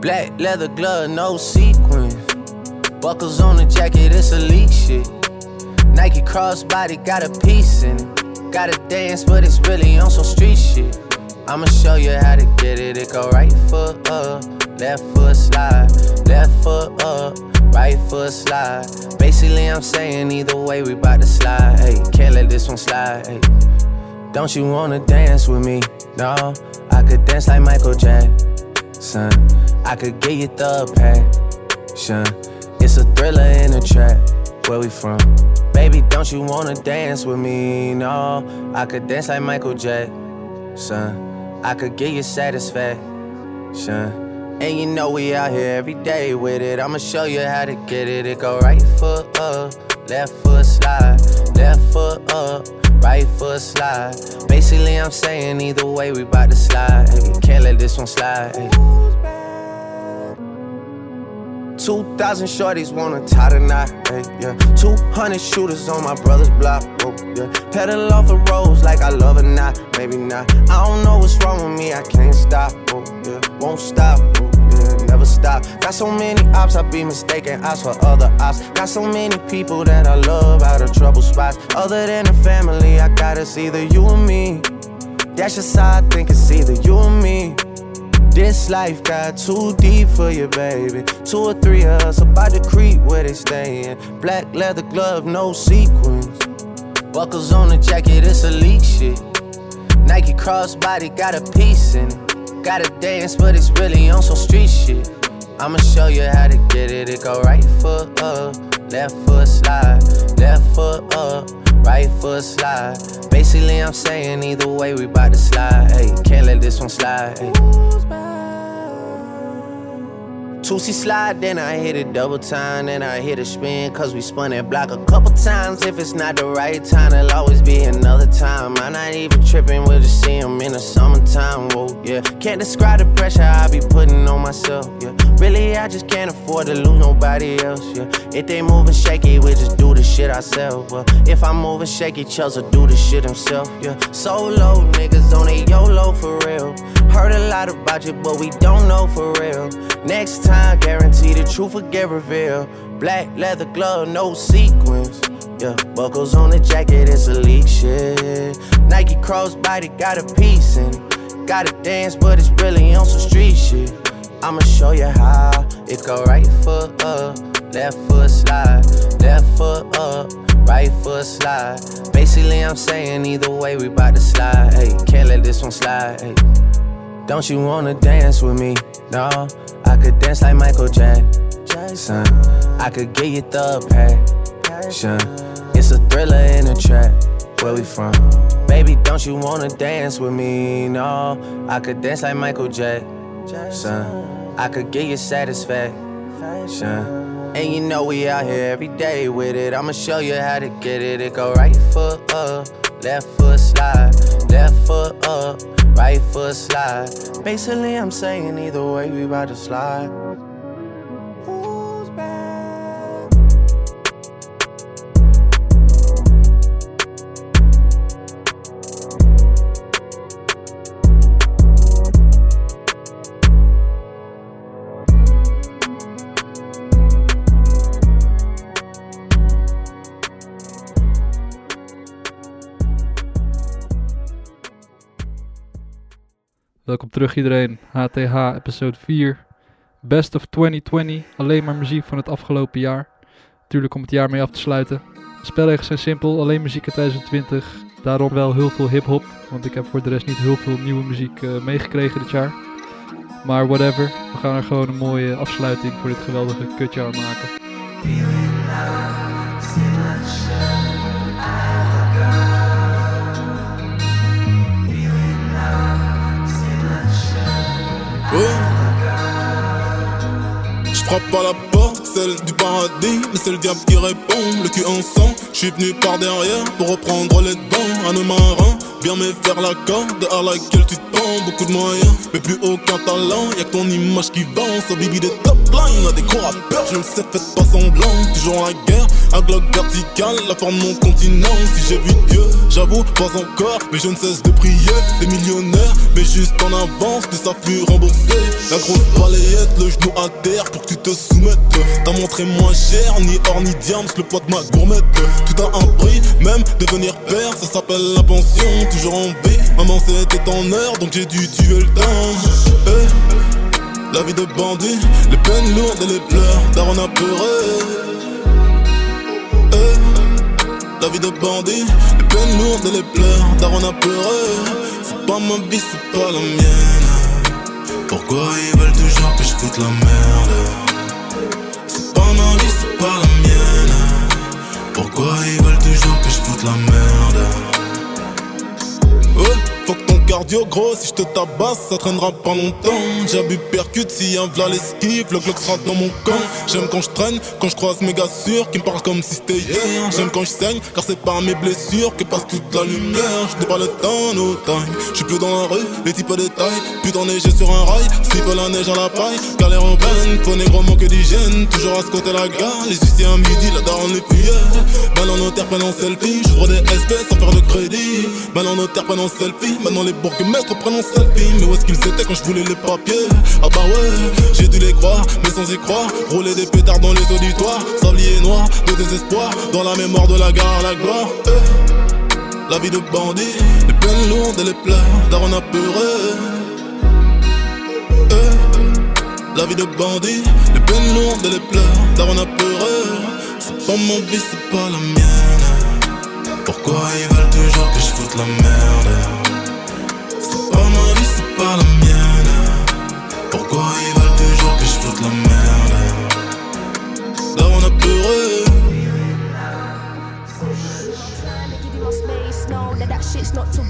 Black leather glove, no sequins. Buckles on the jacket, it's elite shit. Nike crossbody got a piece in it. Gotta dance, but it's really on some street shit. I'ma show you how to get it. It go right foot up, left foot slide, left foot up, right foot slide. Basically, I'm saying either way, we bout to slide. Hey, can't let this one slide. Hey. Don't you wanna dance with me? No, I could dance like Michael Jackson. I could get you the passion. It's a thriller in a trap. Where we from? Baby, don't you wanna dance with me? No, I could dance like Michael Jackson. I could get you satisfaction. And you know we out here every day with it. I'ma show you how to get it. It go right foot up, left foot slide, left foot up, right foot slide. Basically, I'm saying either way, we bout to slide. Can't let this one slide. Hey. 2,000 shorties wanna tie the knot, yeah. 200 shooters on my brother's block, oh, yeah. Pedal off the roads like I love it not, maybe not. I don't know what's wrong with me, I can't stop, oh, yeah. Won't stop, oh, stop. Got so many ops, I be mistaken ops for other ops. Got so many people that I love out of trouble spots. Other than the family, I got it's either you or me. That's just how I think it's either you or me. This life got too deep for you, baby. Two or three of us about to creep where they stayin'. Black leather glove, no sequins. Buckles on the jacket, it's elite shit. Nike crossbody got a piece in it. Gotta dance, but it's really on some street shit. I'ma show you how to get it. It go right foot up, left foot slide, left foot up, right foot slide. Basically, I'm saying either way, we bout to slide. Hey, can't let this one slide. Hey. Tootsie slide, then I hit it double time, then I hit a spin, cause we spun that block a couple times. If it's not the right time, it'll always be another time. I'm not even tripping, we'll just see him in the summertime. Whoa, yeah. Can't describe the pressure I be putting on myself, yeah. Really, I just can't afford to lose nobody else, yeah. If they moving shaky, we just do the shit ourselves. Well, if I'm moving shaky, Chelsea do the shit himself, yeah. Solo niggas on a YOLO for real. Heard a lot about you, but we don't know for real. Next time, guarantee the truth will get revealed. Black leather glove, no sequins. Yeah, buckles on the jacket, it's elite shit. Nike crossbody got a piece in it. Gotta dance, but it's really on some street shit. I'ma show you how. It go right foot up, left foot slide, left foot up, right foot slide. Basically, I'm saying either way, we bout to slide. Hey, can't let this one slide. Don't you wanna dance with me? No, I could dance like Michael Jackson. I could get you the passion. It's a thriller in a trap. Where we from? Baby, don't you wanna dance with me? No, I could dance like Michael Jackson. I could get you satisfaction. And you know we out here every day with it. I'ma show you how to get it. It go right foot up, left foot slide, left foot up right foot slide. Basically, I'm saying either way, we about to slide. Terug iedereen. HTH episode 4. Best of 2020. Alleen maar muziek van het afgelopen jaar. Natuurlijk om het jaar mee af te sluiten. Spelregels zijn simpel. Alleen muziek in 2020. Daarom wel heel veel hip-hop. Want ik heb voor de rest niet heel veel nieuwe muziek uh, meegekregen dit jaar. Maar whatever. We gaan er gewoon een mooie afsluiting voor dit geweldige kutjaar maken. Frappe à la porte, celle du paradis, mais c'est le diable qui répond, le cul en sang. Je suis venu par derrière pour reprendre les dents. Un marin, bien me faire la corde à laquelle tu Beaucoup de moyens, mais plus aucun talent. Y'a que ton image qui vend, ça bibi des top punchline à des gros rappeurs, je le sais, faites pas semblant. Toujours la guerre, un globe vertical, la forme mon continent. Si j'ai vu Dieu, j'avoue, pas encore, mais je ne cesse de prier. Des millionnaires, mais juste en avance, ne savent plus rembourser. La grosse balayette, le genou à terre pour que tu te soumettes. T'as montré moins cher, ni or ni diams, le poids de ma gourmette. Tout a un prix, même devenir père, ça s'appelle la pension. Toujours en B, maman c'était en heure, donc j'ai le temps. Eh, la vie de bandit, les peines lourdes et les pleurs, Daron a pleuré. Eh, la vie de bandit, les peines lourdes et les pleurs, Daron a pleuré. C'est pas ma vie, c'est pas la mienne. Pourquoi ils veulent toujours que je foute la merde? C'est pas ma vie, c'est pas la mienne. Pourquoi ils veulent toujours que je foute la merde? Cardio gros, si je te tabasse, ça traînera pas longtemps. J'ai bu percute, si un v'là l'esquive, le Glock sera dans mon camp. J'aime quand je traîne, quand je croise mes gars sûrs qui me parlent comme si c'était hier. J'aime quand je saigne, car c'est par mes blessures que passe toute la lumière. Je pas le temps, no time. Je suis plus dans la rue, les types de taille. Putain, neiger sur un rail, siffle la neige à la paille. Galère en peine, faut négro manque d'hygiène. Toujours à ce côté la gare, les huissiers à midi, la daronne les cuillères. Balle en notaire, prenant selfie, j'ouvre des SP sans faire de crédit. Balle en notaire, prenant selfie, maintenant les bourgmestres prennent un selfie. Mais où est-ce qu'ils étaient quand je voulais les papiers? Ah bah ouais, j'ai dû les croire, mais sans y croire. Rouler des pétards dans les auditoires, sablier noir, de désespoir. Dans la mémoire de la gare, la gloire. Eh, La vie de bandit, les peines lourdes et les pleurs, daron a pleuré. Eh, La vie de bandit, les peines lourdes et les pleurs, daron a pleuré. C'est pas ma vie, c'est pas la mienne. Pourquoi ils veulent toujours que je foute la merde? Pourquoi ils veulent toujours que je foute la merde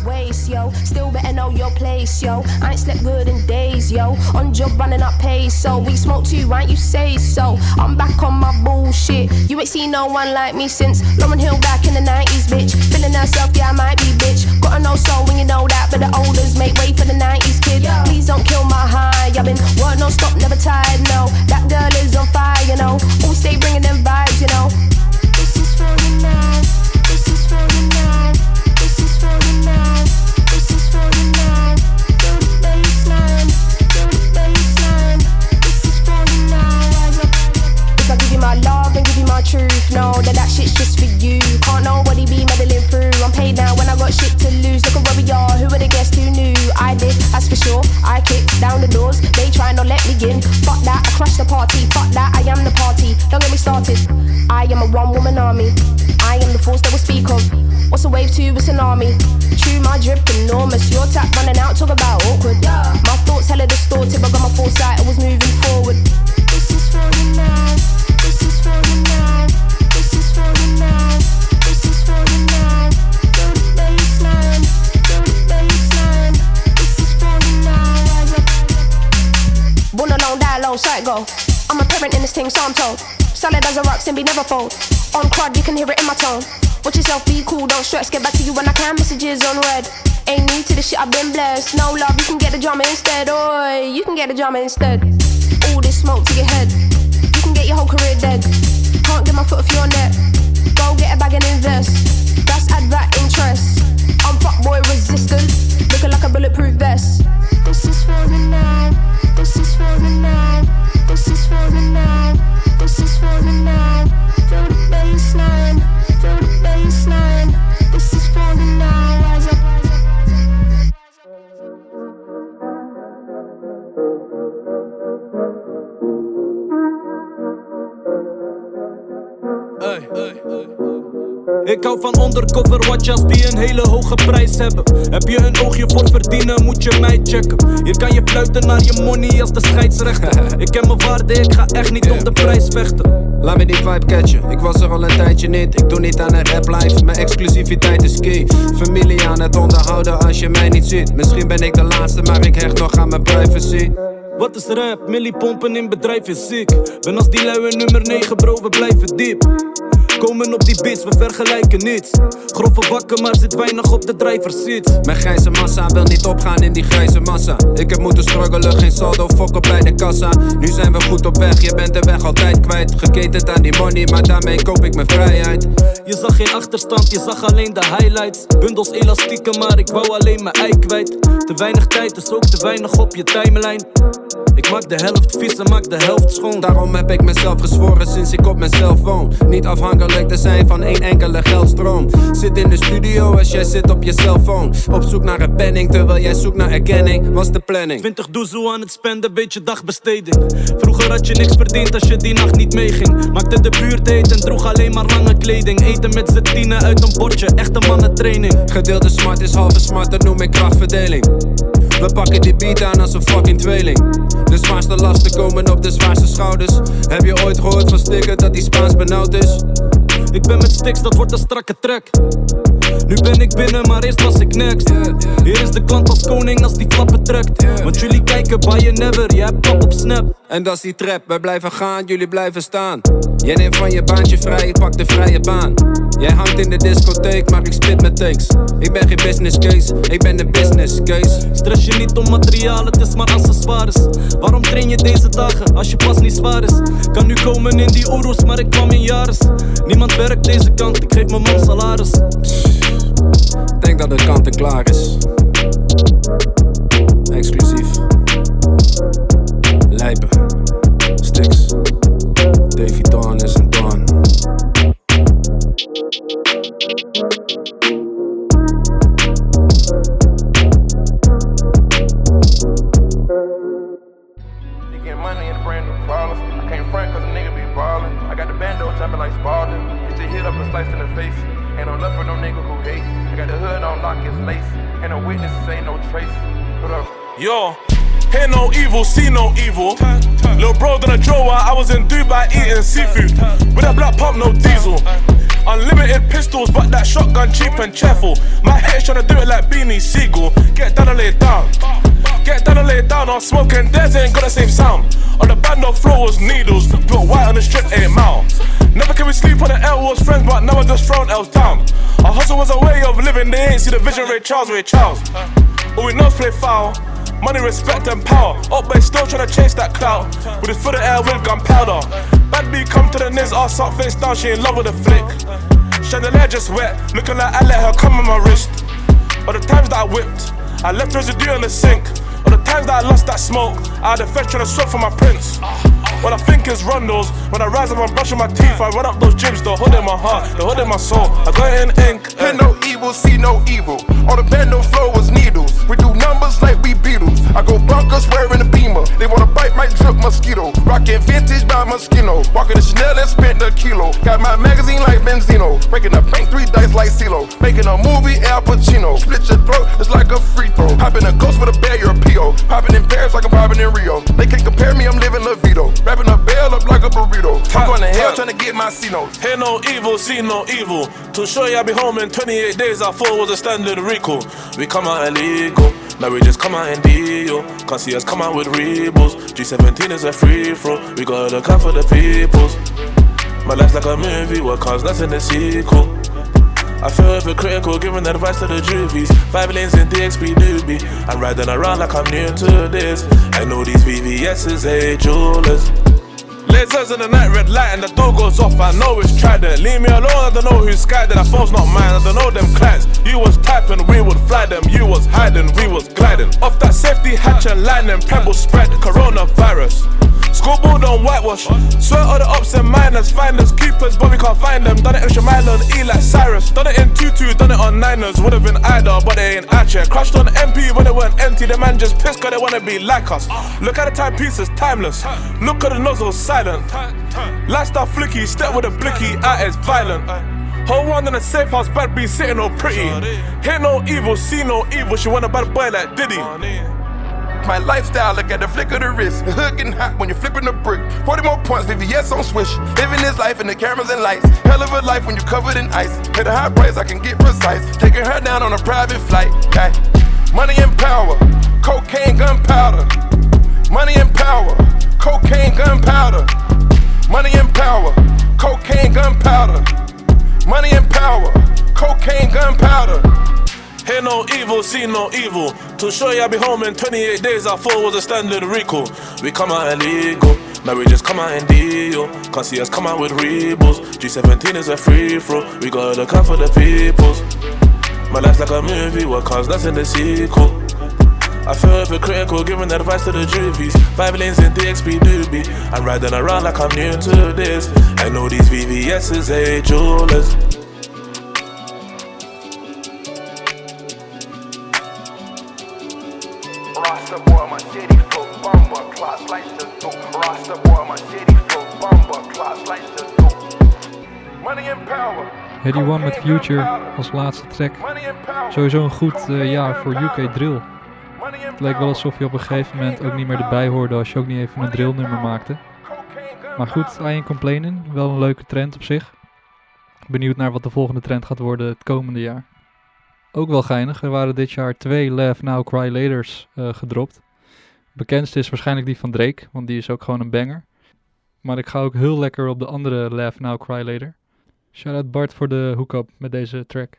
shit's not to waste, yo. Still better know your place, yo. I ain't slept good in days, yo. On job running up pace, so we smoke too, right? You say so. I'm back on my bullshit. You ain't seen no one like me since Lauryn Hill back in the 90s, bitch. Feeling herself, yeah, I might be, bitch. Gotta know so when you know that, but the olders make way for the 90s kid. Please don't kill my high. I've been work no stop, never tired, no. That girl is on fire, you know. Always stay bringing them vibes, got shit to lose. Look at where we are. Who are the guests who knew? I did, that's for sure. I kicked down the doors. They try not let me in. Fuck that, I crush the party. Fuck that, I am the party. Don't get me started. I am a one woman army. I am the force that we speak of. What's a wave to a tsunami? True, my drip enormous. Your tap running out, talk about awkward. My thoughts hella distorted, but got my foresight. I was moving forward. This is for you now. This is for you now. This is for you now. This is for. I'm a parent in this thing, so I'm told. Solid as a rock, and be never fold. On crud, you can hear it in my tone. Watch yourself, be cool, don't stress. Get back to you when I can. Messages on red. Ain't new to this shit, I've been blessed. No love, you can get the drama instead. Oi, you can get the drama instead. All this smoke to your head. You can get your whole career dead. Can't get my foot off your neck. Go get a bag and invest. That's add that interest. I'm fuckboy resistant. Looking like a bulletproof vest. This is for you now. This is for you now. This is for you now. This is for you now. Feel the baseline. Feel the baseline. This is for you now. Rise up. Ik hou van undercover watchers die een hele hoge prijs hebben. Heb je een oogje voor verdienen, moet je mij checken. Hier kan je fluiten naar je money als de scheidsrechter. Ik ken mijn waarde, ik ga echt niet om de prijs vechten. Laat me die vibe catchen, ik was er al een tijdje niet. Ik doe niet aan een rap life, mijn exclusiviteit is key. Familie aan het onderhouden als je mij niet ziet. Misschien ben ik de laatste, maar ik hecht nog aan mijn privacy. Wat is rap? Millie pompen in bedrijf is ziek. Ben als die luie nummer 9 bro, we blijven diep. Komen op die beats, we vergelijken niets. Grove bakken, maar zit weinig op de driver seats. Mijn grijze massa wil niet opgaan in die grijze massa. Ik heb moeten struggelen, geen saldo, fokken bij de kassa. Nu zijn we goed op weg, je bent de weg altijd kwijt. Geketend aan die money, maar daarmee koop ik mijn vrijheid. Je zag geen achterstand, je zag alleen de highlights. Bundels elastieken, maar ik wou alleen mijn ei kwijt. Te weinig tijd, dus ook te weinig op je timeline. Ik maak de helft vies en maak de helft schoon. Daarom heb ik mezelf gezworen sinds ik op mezelf woon. Niet afhankelijk te zijn van één enkele geldstroom. Zit in de studio als jij zit op je cellfoon. Op zoek naar een penning terwijl jij zoekt naar erkenning. Was de planning. 20 doezoe aan het spenden, beetje dagbesteding. Vroeger had je niks verdiend als je die nacht niet meeging. Maakte de buurt heet en droeg alleen maar lange kleding. Eten met z'n tienen uit een bordje, echte mannentraining. Gedeelde smart is halve smart, dat noem ik krachtverdeling. We pakken die beat aan als een fucking tweeling. De zwaarste lasten komen op de zwaarste schouders. Heb je ooit gehoord van stikken dat die Spaans benauwd is? Ik ben met sticks, dat wordt een strakke trek. Nu ben ik binnen, maar eerst was ik next. Hier is de klant als koning als die flappen trekt. Want jullie kijken bij je never, je hebt pap op snap. En dat is die trap, wij blijven gaan, jullie blijven staan. Jij neemt van je baantje vrij, ik pak de vrije baan. Jij hangt in de discotheek, maar ik spit met takes. Ik ben geen business case, ik ben een business case. Stress je niet om materiaal, het is maar accessoires. Waarom train je deze dagen als je pas niet zwaar is? Kan nu komen in die oeroes, maar ik kwam. Niemand werkt deze kant, ik geef mijn man salaris. Denk dat het kant en klaar is. Exclusief. Lijpen. See no evil. Little bro done a draw while I was in Dubai eating seafood. With a black pump, no diesel. Unlimited pistols, but that shotgun cheap and cheerful. My head's tryna do it like Beanie Sigel. Get down and lay down. Get down and lay down. I'm smoking, theirs ain't got the same sound. On the bando floor was needles. Put white on the strip, ain't mal. Never can we sleep on the L was friends, but now I just thrown L's down. Our hustle was a way of living, they ain't see the vision, Ray Charles, Ray Charles. All we know is play foul. Money, respect, and power. Up, but still tryna chase that clout. With his foot in air with gunpowder. Bad B come to the niz, ass up, face down, she in love with the flick. Chandelier just wet, looking like I let her come on my wrist. All the times that I whipped, I left residue in the sink. All the times that I lost that smoke, I had a fetch trying to swap for my prince. What I think is rundles. When I rise up, I'm brushing my teeth. I run up those gyms, the hood in my heart, the hood in my soul. I got it in ink. Hear no evil, see no evil. All the bando flow was needles. We do numbers like we Beatles. I go bunkers wearing a beamer. They wanna bite my drip mosquito. Rockin' vintage by Moschino. Walking the Chanel and spent a kilo. Got my magazine like Benzino. Breaking a bank three dice like CeeLo. Making a movie Al Pacino. Split your throat, it's like a free throw. Hopping a Popping in Paris like I'm popping in Rio. They can't compare me, I'm living La Vito. Wrapping a bell up like a burrito. I'm going to hell trying to get my C notes. Hear no evil, see no evil. To show you I'll be home in 28 days, I thought was a standard recall. We come out illegal, now we just come out in deal. Can't see us come out with rebels. G17 is a free throw, we gotta look out for the peoples. My life's like a movie, what next in the sequel? I feel hypocritical giving advice to the juvies. Five lanes in DXB newbie. I'm riding around like I'm new to this. I know these VVS's a jewelers. Lasers in the night, red light, and the door goes off. I know it's trident. Leave me alone, I don't know who's sky. That phone's not mine, I don't know them clients. You was typing, we would fly them. You was hiding, we was gliding. Off that safety hatch and lightning, pebble spread coronavirus. Scoreboard on whitewash. Swear all the ups and minors, finders, keepers, but we can't find them. Done it extra mile on E like Cyrus. Done it in 2-2, done it on Niners. Would have been either, but they ain't at yet. Crashed on MP when it went empty. The man just pissed cause they wanna be like us. Look at the timepieces, timeless. Look at the nozzle, silent. Lifestyle flicky, step with a blicky, out is violent. Whole one in a safe house, bad be sitting all pretty. Hear no evil, see no evil. She want a bad boy like Diddy. My lifestyle, look at the flick of the wrist. The hood getting hot when you're flipping the brick. 40 more points, VVS on swish. Living this life in the cameras and lights. Hell of a life when you're covered in ice. Hit a high price, I can get precise. Taking her down on a private flight. Money and power, cocaine, gunpowder. Money and power, cocaine, gunpowder. Money and power, cocaine, gunpowder. Money and power, cocaine, gunpowder. Hear no evil, see no evil. To show you I be home in 28 days, I thought was a standard recall. We come out illegal, now we just come out in deal. Can't see us come out with rebels. G17 is a free throw, we gotta look out for the peoples. My life's like a movie, what that's in the sequel. I feel hypocritical giving advice to the juvies. Five lanes in DXB doobie. I'm riding around like I'm new to this. I know these VVS's a jewelers. Rasta boy, my city flow, bumper, clock, slice the dope. Rasta boy, my city flow, bumper, clock, slice the dope. Money and power. Headie One met Future als laatste track. Money and power. Sowieso een goed eh, jaar voor UK Drill. Leek wel alsof je op een gegeven moment ook niet meer erbij hoorde als je ook niet even een drillnummer maakte. Maar goed, I ain't complaining. Wel een leuke trend op zich. Benieuwd naar wat de volgende trend gaat worden het komende jaar. Ook wel geinig, er waren dit jaar twee Laugh Now Cry Laters eh, gedropt. Bekendste is waarschijnlijk die van Drake, want die is ook gewoon een banger. Maar ik ga ook heel lekker op de andere Laugh Now Cry Later. Shout out Bart voor de hook-up met deze track.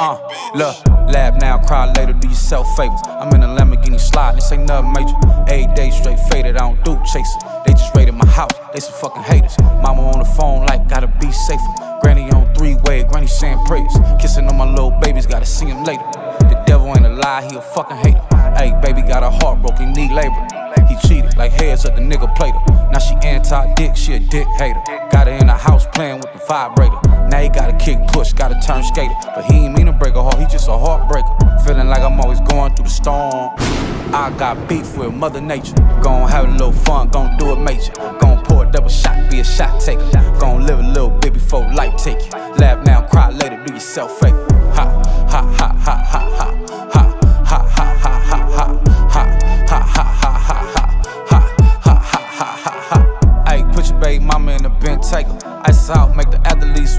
Uh, look, lab now, cry later, do yourself favors. I'm in a Lamborghini slide, this ain't nothing major. Eight days straight faded, I don't do chasing. They just raided my house, they some fucking haters. Mama on the phone, like, gotta be safer. Granny on three way, granny saying prayers. Kissing on my little babies, gotta see him later. The devil ain't a lie, he a fucking hater. Hey, baby got a heart broken, need labor. He cheated, like heads up the nigga played her. Now she anti dick, she a dick hater. Got her in the house playing with the vibrator. Now he gotta kick push, gotta turn skater. But he ain't mean to break a heart, he just a heartbreaker. Feeling like I'm always going through the storm. I got beef with Mother Nature. Gon' have a little fun, gon' do it major. Gon' pour a double shot, be a shot taker. Gon' live a little bit before life take you. Laugh now, cry later, do yourself favor. Ha, ha, ha, ha. Ha, ha, ha, ha, ha, ha. Ha,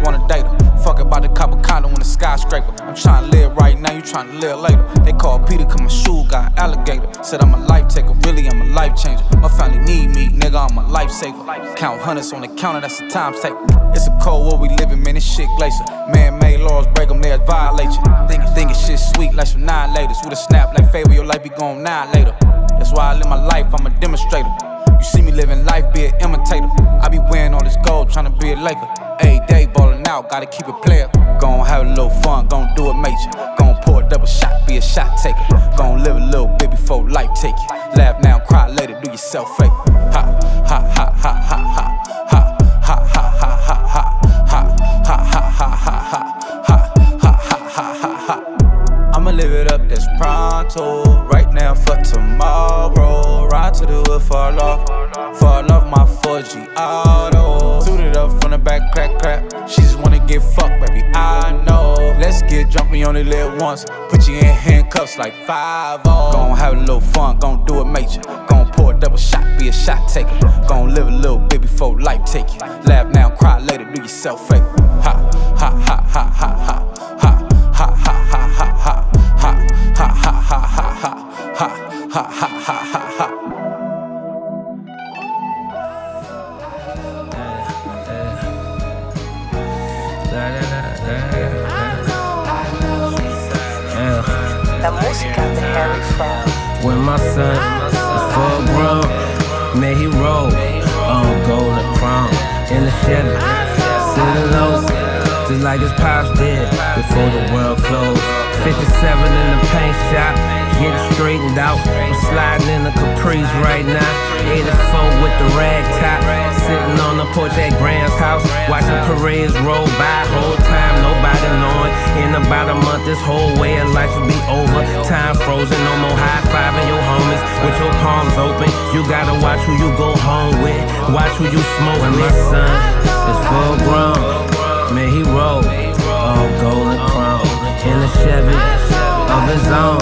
wanna date her. Fuck about the copper condo in the skyscraper. I'm tryna live right now, you tryna live later. They call Peter, cause my shoe got alligator. Said I'm a life taker, really I'm a life changer. My family need me, nigga, I'm a lifesaver. Count hundreds on the counter, that's the time taker. It's a cold world we living, man, this shit glacier. Man made laws, break them, they'll violate you. Think, think it's shit sweet like some nine laters. With a snap like favor, your life be gone nine later. That's why I live my life, I'm a demonstrator. You see me living life, be an imitator. I be wearing all this gold, tryna be a Laker. Every day ballin' out, gotta keep it player. Gon' have a little fun, gon' do it major. Gon' pour a double shot, be a shot taker. Gon' live a little bit before life take you. Laugh now, cry later, do yourself favor. Ha, ha, ha, ha, ha, ha. Ha, ha, ha, ha, ha, ha. Ha, ha, ha, ha, ha, ha. Ha, ha, ha, ha, ha, ha. Pronto. Right now for tomorrow. Ride to the wood, fall off. Fall off my 4G auto. Suited up from the back, crack, crack. She just wanna get fucked, baby. I know. Let's get drunk, we only live once. Put you in handcuffs like 5 Gon' have a little fun, gon' do it major. Gon' pour a double shot, be a shot taker. Gon' live a little bit before life take you. Laugh now, cry later, do yourself favor. Ha, ha, ha, ha, ha, ha. Ha, ha, ha, ha, ha, ha. Ha, ha, ha, ha, ha, ha. La música de Harry Fraud. When my son was full grown, man, he rolled on golden crown in the Chevy, sitting low, just like his pops did before the world closed. 57 in the paint shop, getting straightened out. I'm sliding in the Caprice right now. 84 with the rag top, sitting on the porch at Grand's house, watching parades roll by. Whole time nobody knowing. In about a month, this whole way of life will be over. Time frozen, no more high fiving your homies with your palms open. You gotta watch who you go home with, watch who you smoke with. My son is full grown, man, he roll all golden crown in a Chevy of his own.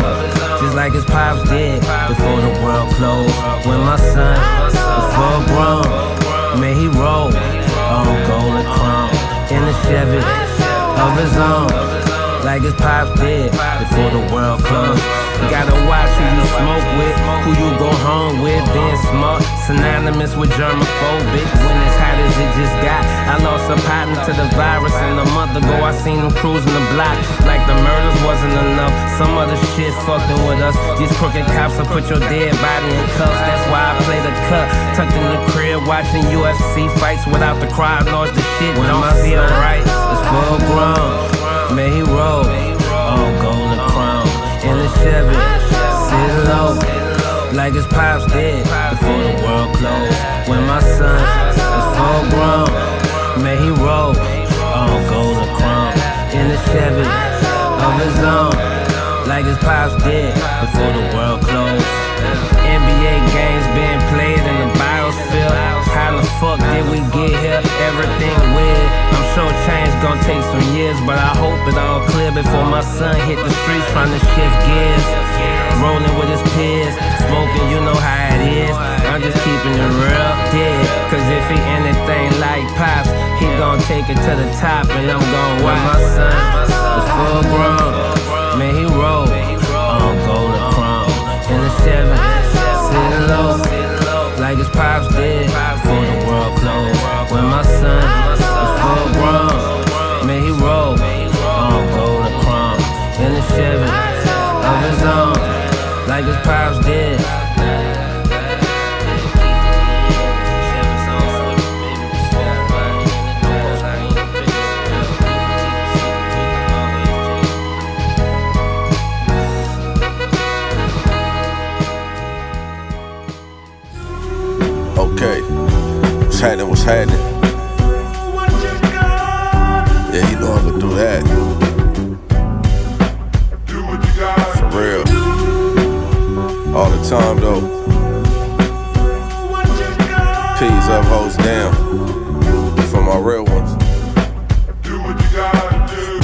Just like his pops did before the world closed. When my son was full grown, man, he rolled on golden crown Chevy of his own, like his pops did before the world closed. Gotta watch who you smoke with, who you go home with. Being smart, synonymous with germophobic. When it just got, I lost a partner to the virus, and a month ago I seen them cruising the block like the murders wasn't enough. Some other shit fucking with us. These crooked cops will put your dead body in cuffs. That's why I play the cut, tucked in the crib, watching UFC fights without the crowd noise. The shit when don't feel right. It's full grown. May he roll on golden crown in the Chevy, sitting low, like his pops did before the world closed. When my son is full grown, may he roll on golden crown in the Chevy of his own, like his pops did before the world closed. NBA games being played in the biosphere. How the fuck did we get here? Everything weird. I'm sure change gonna take some years, but I hope it all clear before my son hit the streets trying to shift gears. Rolling with his peers, smoking, you know how it is. I'm just keeping it real dead. Cause if he anything like Pops, he gon' take it to the top, and I'm gon' watch. my son. is full grown. Man, he roll. On golden chrome. In the Chevy, sitting low, like his pops did. Before the world closed. When my son is full grown, man, he roll like his pops did. Okay. What's happening? What's happening? Yeah, you know I'm gonna do that. All the time though. P's up, hoes down. For my real ones.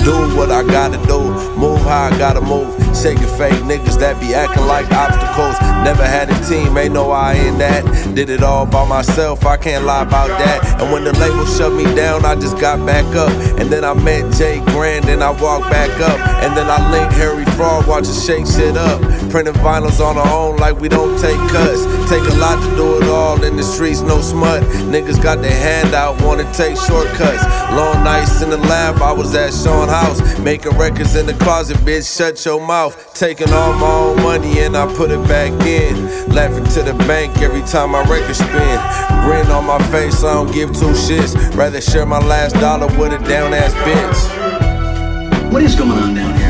Do what I gotta do, move how I gotta move. Shaking fake niggas that be acting like obstacles. Never had a team, ain't no I in that. Did it all by myself, I can't lie about that. And when the label shut me down, I just got back up. And then I met Jay Grand, and I walked back up. And then I linked Harry Fraud, watch her shake shit up. Printing vinyls on our own like we don't take cuts. Take a lot to do it all in the streets, no smut. Niggas got their hand out, wanna take shortcuts. Long nights in the lab, I was at Sean House. Making records in the closet, bitch, shut your mouth. Taking all my own money and I put it back in. Laughing to the bank every time my record spin. Grin on my face, I don't give two shits. Rather share my last dollar with a down ass bitch. What is going on down here?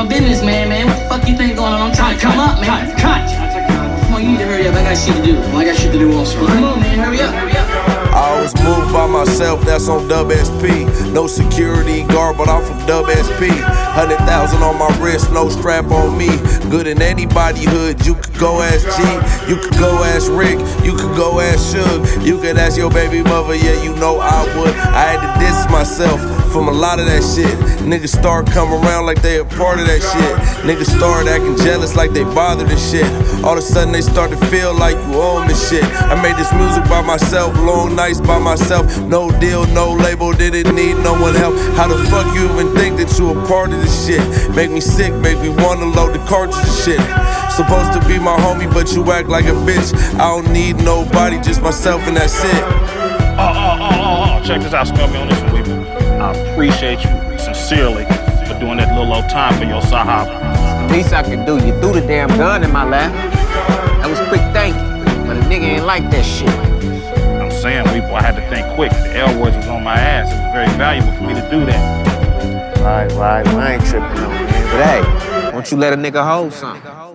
I'm a businessman, man. What the fuck you think going on? I'm trying to come up, man. Cut, cut. Come on, you need to hurry up. I got shit to do. Well, I got shit to do also. Come on, man. Hurry up, hurry up. I always move by myself, that's on WSP. No security guard, but I'm from WSP. Hundred thousand on my wrist, no strap on me. Good in anybody hood, you could go ask G, you could go ask Rick, you could go ask Suge, you could ask your baby mother, yeah, you know I would. I had to diss myself from a lot of that shit. Niggas start coming around like they a part of that shit. Niggas start acting jealous like they bothered and shit. All of a sudden they start to feel like you own this shit. I made this music by myself, long nights by myself. No deal, no label, didn't need no one help. How the fuck you even think that you a part of this shit? Make me sick, make me wanna load the cartridge shit. Supposed to be my homie, but you act like a bitch. I don't need nobody, just myself and that's it. Oh, oh, oh, oh, oh. Check this out. Smell me on this one. I appreciate you sincerely for doing that little old time for your Sahab. Least I could do, you threw the damn gun in my lap. That was quick thank you, but a nigga ain't like that shit. I'm saying, people, I had to think quick. The L words was on my ass. It was very valuable for me to do that. Right, right. Well, I ain't tripping on man. But hey, won't you let a nigga hold something?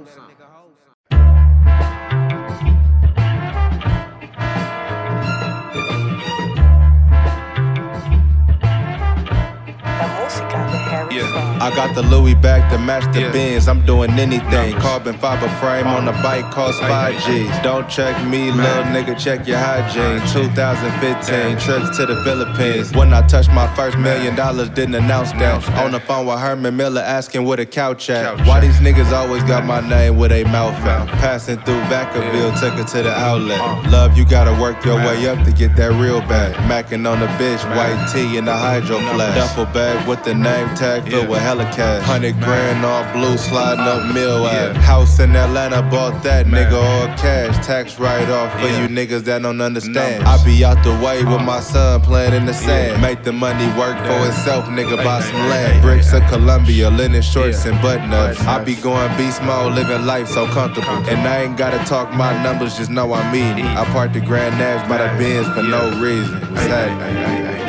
Yeah. I got the Louis back to match the bins. I'm doing anything. Carbon fiber frame on the bike cost 5 G's. Don't check me, little nigga, check your hygiene. 2015, trips to the Philippines. When I touched my first million dollars, didn't announce that. On the phone with Herman Miller asking where the couch at. Why these niggas always got my name with a mouth out? Passing through Vacaville, took her to the outlet. Love, you gotta work your way up to get that real bag. Macking on the bitch, white tee in the hydro flask. Duffel bag with the name tag filled with hella cash. Hundred grand all blue, sliding up mill at. House in Atlanta, bought that nigga all cash. Tax write off for you niggas that don't understand. I be out the way with my son playing in the sand. Make the money work for itself, nigga. Buy some land. Bricks of Columbia, linen shorts and button ups. I be going beast mode, living life so comfortable. And I ain't gotta talk my numbers, just know I'm eating. I parked the Grand Nash by the Benz for no reason. What's happening?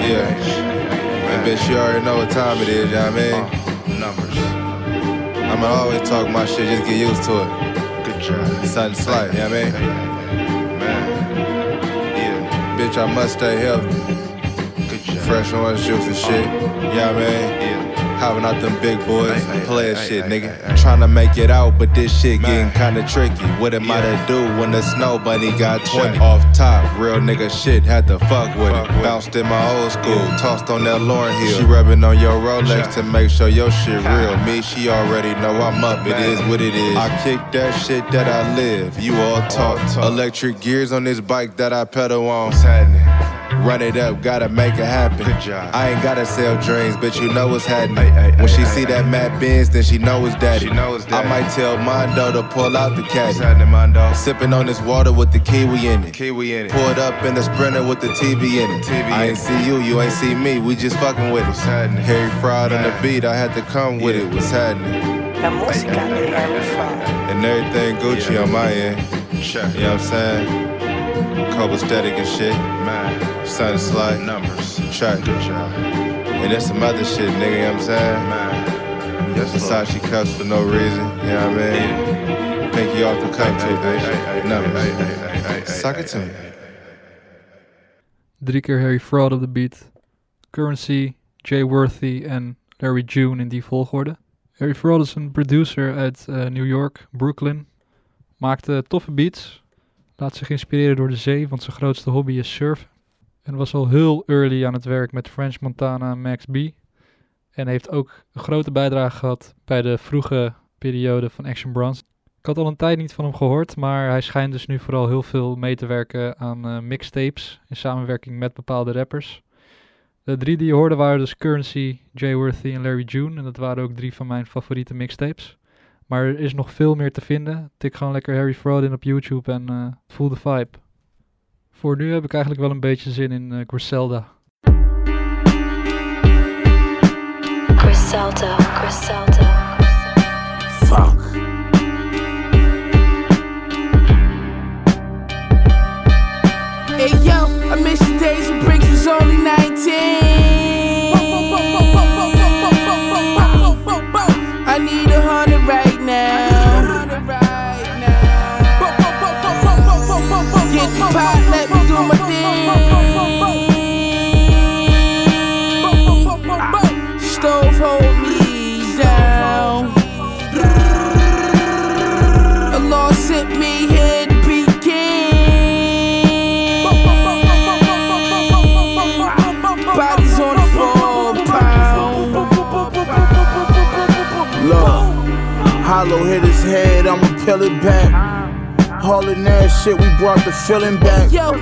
Yeah. And bitch, you already know what time it is, you know what I mean? Uh, numbers. I'ma always talk my shit, just get used to it. Good job. Something slight, you know what I mean? Yeah. Bitch, I must stay healthy. Good job. Fresh orange juice and shit. You know what I mean? Having out them big boys, player shit, nigga. Trying to make it out, but this shit getting kinda tricky. What am I to do when the snow bunny got 20? Off top, real nigga shit, had to fuck with it. Bounced in my old school, tossed on that Lauryn Hill. She rubbing on your Rolex to make sure your shit real. Me, she already know I'm up, it is what it is. I kick that shit that I live, you all talk. Electric gears on this bike that I pedal on. Run it up, gotta make it happen. I ain't gotta sell dreams, but you know what's happening. when she see that Matt Benz, then she know it's daddy. I might tell Mondo to pull out the caddy. Sipping on this water with the kiwi in it. Kiwi in it. Pulled up in the sprinter with the TV in it. TV I ain't see you, you ain't see me. We just fucking with it. Harry Fraud on the beat, I had to come with it. What's happening? La música de Harry Fraud. And everything Gucci on my end. You know what I'm saying? Couple static and shit. Man. Sun slide. Numbers. Check. Good job. And there's some other shit, nigga, you know what I'm saying? Man. Yes, Versace cups for no reason, you know what I mean? Pinky off the cup too, bitch. Numbers. Suck it to me. Drie keer Harry Fraud op de beat. Currency, Jay Worthy en Larry June in die volgorde. Harry Fraud is een producer uit eh, New York, Brooklyn. Maakte toffe beats. Laat zich inspireren door de zee, want zijn grootste hobby is surfen. En was al heel early aan het werk met French Montana en Max B. En heeft ook een grote bijdrage gehad bij de vroege periode van Action Bronze. Ik had al een tijd niet van hem gehoord, maar hij schijnt dus nu vooral heel veel mee te werken aan eh, mixtapes in samenwerking met bepaalde rappers. De drie die je hoorde waren dus Currency, Jay Worthy en Larry June. En dat waren ook drie van mijn favoriete mixtapes. Maar er is nog veel meer te vinden. Tik gewoon lekker Harry Fraud in op YouTube en uh, voel de vibe. Voor nu heb ik eigenlijk wel een beetje zin in uh, Griselda. Griselda, Griselda. Fuck. Hey yo, I miss the days when Briggs was only 19. The pot, let me do my thing. Stove hold me down. Allah sent me here to begin. Bodies on the floor, pound. Look, hollow hit his head, I'ma peel it back. That shit, we brought the feeling back. Yo,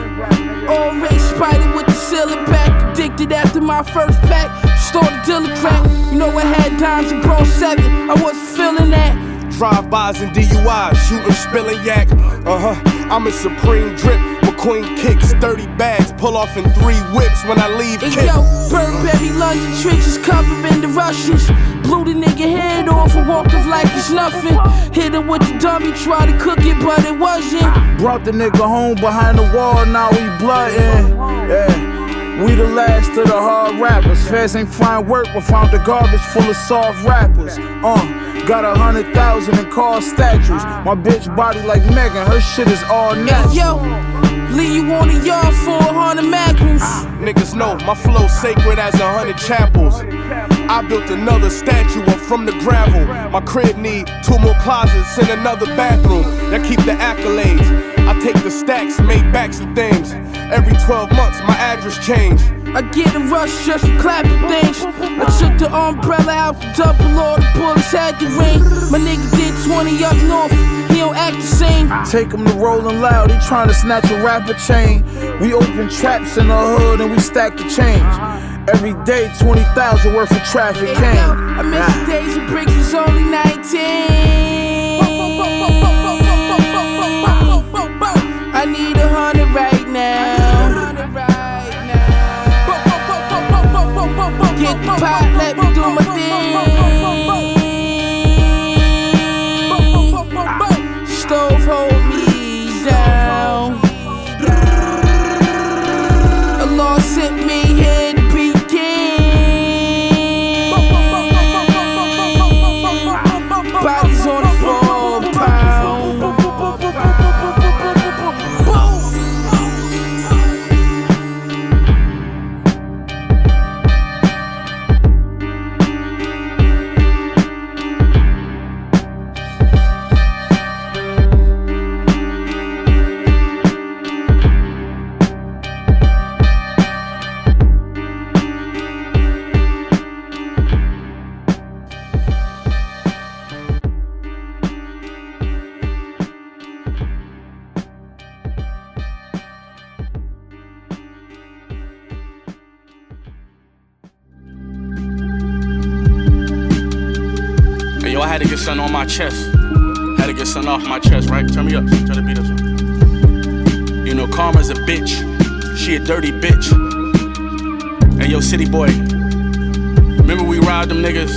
already spider with the ceiling back. Addicted after my first pack. Started dealing crack. You know I had dimes and bro seven. I wasn't feeling that. Drive-bys and DUIs, shooting, spilling yak. Uh huh. I'm a supreme drip. McQueen kicks, 30 bags, pull off in three whips when I leave. Kick. yo, Burberry London trenches covering the Russians. Blew the nigga head off and walked off like it's nothing. Hit him with the dummy, tried to cook it, but it wasn't. Brought the nigga home behind the wall, now we bloodin'. Yeah. We the last of the hard rappers. Feds ain't find work, but found the garbage full of soft rappers. Uh, got a hundred thousand in car statues. My bitch body like Megan, her shit is all natural. Yo, Leave you on the yard for a hundred mackerels. Niggas know my flow sacred as a hundred chapels. I built another statue up from the gravel. My crib need two more closets and another bathroom that keep the accolades. I take the stacks, make backs and things. Every 12 months, my address change. I get a rush just for clapping things. I took the umbrella out the double, all the bullets had the ring. My nigga did 20 up north, don't act the same. Take him to rolling loud, he trying to snatch a rapper chain. We open traps in the hood and we stack the change. Every day, 20,000 worth of traffic came. I miss the days when bricks was only 19. Dirty bitch. And yo, city boy. Remember we robbed them niggas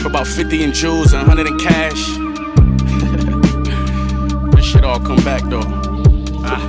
for about 50 in jewels and 100 in cash? this shit all come back though. Ah.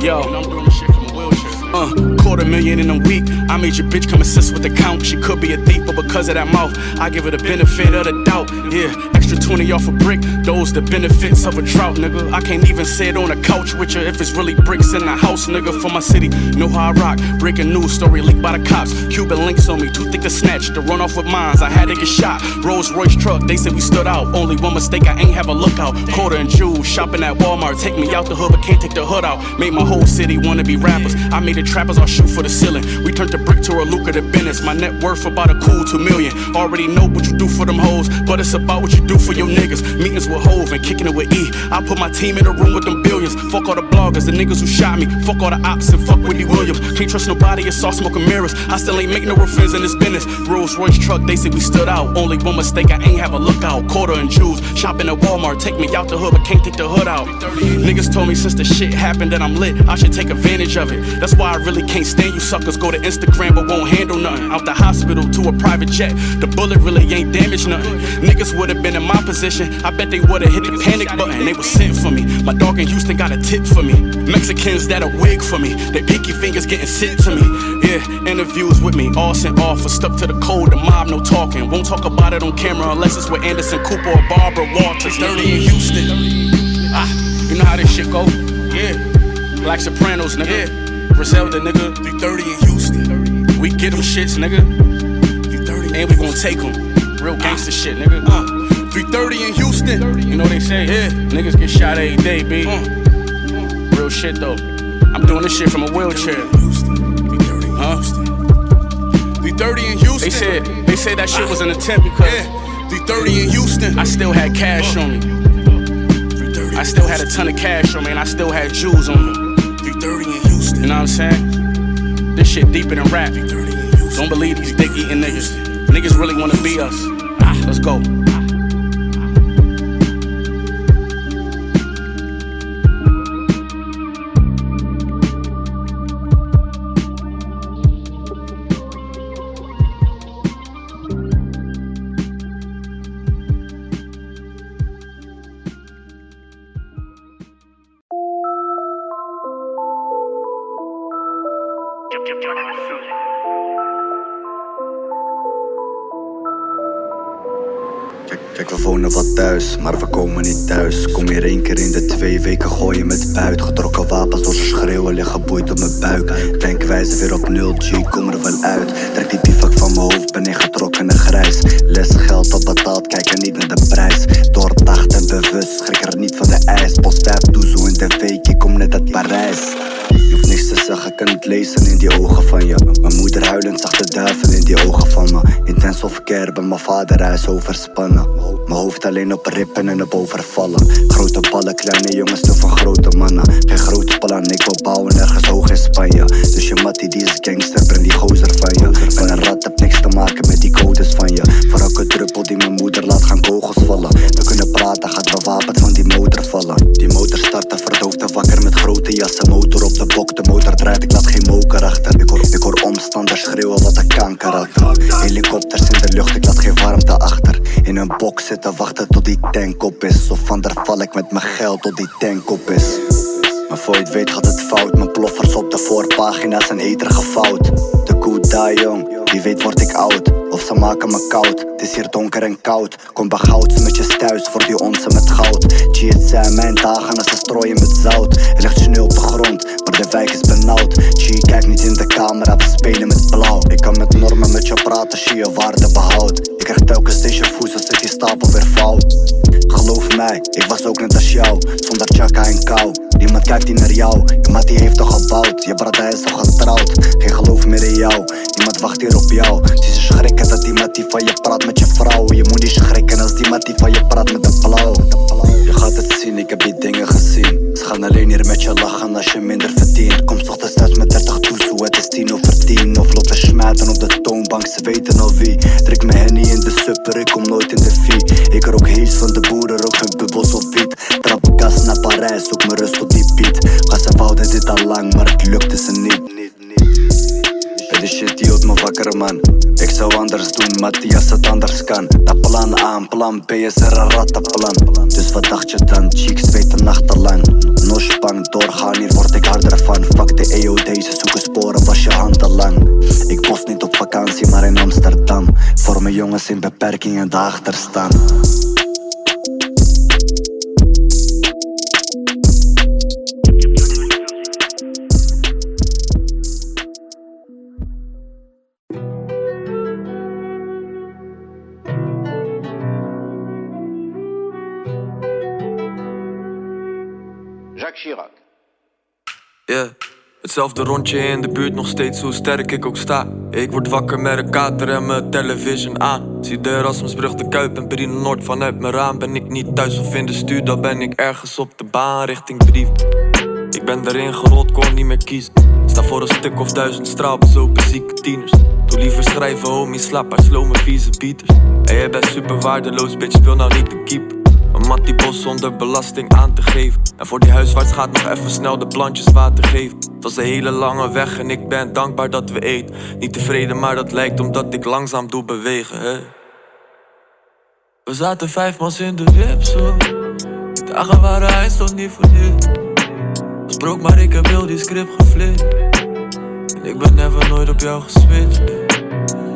Yo, I'm doing this shit from a wheelchair. Uh, quarter million in a week. I made your bitch come assist with the count. She could be a thief, but because of that mouth, I give her the benefit of the doubt. Yeah, extra 20 off a brick. Those the benefits of a drought, nigga. I can't even sit on a couch with you if it's really bricks in the house, nigga. For my city, know how I rock. Breaking news story leaked by the cops. Cuban links on me, too thick to snatch. To run off with mines, I had to get shot. Rolls Royce truck, they said we stood out. Only one mistake, I ain't have a lookout. Quarter and jewels, shopping at Walmart. Take me out the hood, but can't take the hood out. Made my whole city wanna be rappers. I made the trappers all shoot for the ceiling. We turned the brick to a lucrative business. My net worth about a cool two million. Already know what you do for them hoes, but it's about what you do for your niggas. Meetings with Hove and kicking it with E. I put my team in a room with them billions. Fuck all the bloggers, the niggas who shot me. Fuck all the ops and fuck Whitney Williams. Can't trust nobody, it's all smoking mirrors. I still ain't make no friends in this business. Rolls Royce truck, they said we stood out. Only one mistake, I ain't have a lookout. Quarter and jewels, shopping at Walmart. Take me out the hood, but can't take the hood out. Niggas told me since the shit happened that I'm lit, I should take advantage of it. That's why I really can't stand you suckers. Go to Instagram, but won't handle nothing. Out the hospital to a private jet. The bullet really ain't damaged nothing. Niggas would've been in my position. I bet they would've hit the panic button. They was sent for me. My dog in Houston got a tip for me. Mexicans that a wig for me. They pinky fingers getting sent to me. Yeah, interviews with me, all sent off. Or stuck to the code, the mob, no talking. Won't talk about it on camera unless it's with Anderson Cooper or Barbara Walters. Dirty in Houston. Ah, you know how this shit go? Yeah. Black Sopranos, nigga. Yeah. Griselda, nigga. 330 in Houston. We get them shits, nigga. 330 and we gon' take them. Real gangster shit, nigga. Uh, 330 in Houston. You know what they say? Yeah. Niggas get shot every day, B. Real shit, though. I'm doing this shit from a wheelchair. Huh? 330 in Houston. They said they said that shit was an attempt because yeah. 330 in Houston. I still had cash on me. I still had a ton of cash on me, and I still had jewels on me. 330 in Houston. You know what I'm saying? This shit deeper than rap. Don't believe these dick eating niggas. Niggas really wanna be us. Ah, let's go. Maar we komen niet thuis. Kom hier één keer in de twee weken, gooien met buit. Getrokken wapens door ze schreeuwen, liggen boeit op mijn buik. Denkwijze weer op 0 G, kom er wel uit. Trek die bivak van mijn hoofd, ben ingetrokken en grijs. Les geld op betaald, kijk er niet naar de prijs. Doordacht en bewust, schrik er niet van de ijs. Post 5 doezoe in de week, ik kom net uit Parijs. Je hoeft niks te zeggen, ik kan het lezen in die ogen van je. Mijn moeder huilend zag de in die ogen van me. Intens of care, bij mijn vader hij is overspannen. Mijn hoofd alleen op rippen en op overvallen. Grote ballen, kleine jongens, te van grote mannen. Geen grote plan, ik wil bouwen ergens hoog in Spanje. Dus je mattie die is gangster, breng die gozer van je. Ben een rat, heb niks te maken met die codes van je. Voor elke druppel die mijn moeder laat gaan kogels vallen. We kunnen praten, gaat bewapend van die motor vallen. Die motor starten, verdoofde wakker met grote jassen. Motor op de bok, de motor draait, ik laat geen moker achter. Ik hoor, ik omstanders schreeuwen wat een kanker had. Helikopters in de lucht, ik laat geen warmte achter. In een box zitten wachten tot die tank op is. Of van daar val ik met mijn geld tot die tank op is. Maar voor je het weet gaat het fout. Mijn ploffers op de voorpagina zijn eter gefout. De koe die jong, wie weet word ik oud. Of ze maken me koud, het is hier donker en koud. Kom met je thuis voor die onze met goud. G, het zijn mijn dagen als ze strooien met zout. Er ligt sneeuw op de grond, maar de wijk is benauwd. G, kijk niet in de camera, we spelen met blauw. Ik kan met normen met je praten, zie je waarde behoud. Ik krijg Ik was ook net als jou, zonder chaka en kou. Niemand kijkt hier naar jou, je mat die heeft toch gebouwd. Je brada is toch getrouwd, geen geloof meer in jou. Niemand wacht hier op jou. Ze schrikken dat die mat die van je praat met je vrouw. Je moet niet schrikken als die mat die van je praat met de blauw. Je gaat het zien, ik heb die dingen gezien. Ze gaan alleen hier met je lachen als je minder verdient. Kom ochtends thuis met 30 toezoe, het 10 over 10. Of lopen smijten op de toonbank, ze weten al wie. Trek mijn henny in de supper, ik kom nooit in de vie. Ik rook hees van de boeren, rook geen bubbels of wiet. Trap gas naar Parijs, zoek mijn rust op die beat. Ga ze wouden dit al lang, maar het lukte ze niet. De shit houdt me wakker man. Ik zou anders doen, Matthias het anders kan. Na plan A en plan B is er een rattenplan. Dus wat dacht je dan? Cheeks weten nachtenlang Noshbang, doorgaan, hier word ik harder van. Fuck de EOD, ze zoeken sporen, was je handen lang. Ik post niet op vakantie, maar in Amsterdam. Voor mijn jongens in beperkingen daarachter staan Jacques Chirac. Yeah. Hetzelfde rondje in de buurt, nog steeds hoe sterk ik ook sta. Ik word wakker met een kater en mijn television aan. Zie de Erasmusbrug, de Kuip en Brino Noord vanuit mijn raam. Ben ik niet thuis of in de stuur, dan ben ik ergens op de baan richting brief. Ik ben erin gerold, kon niet meer kiezen. Sta voor een stuk of duizend straalbezopen zieke tieners. Doe liever schrijven, homie, slaap uit slow mijn vieze beaters. En jij bent super waardeloos, bitch, speel nou niet de keeper. Een mat die bos zonder belasting aan te geven. En voor die huiswaarts gaat nog even snel de plantjes water geven. Het was een hele lange weg en ik ben dankbaar dat we eten. Niet tevreden, maar dat lijkt omdat ik langzaam doe bewegen. Hè. We zaten vijf mans in de wip, zo. Dagen waren hij toch niet voor. Was broke, maar ik heb heel die script geflipt. En ik ben never nooit op jou geswitcht.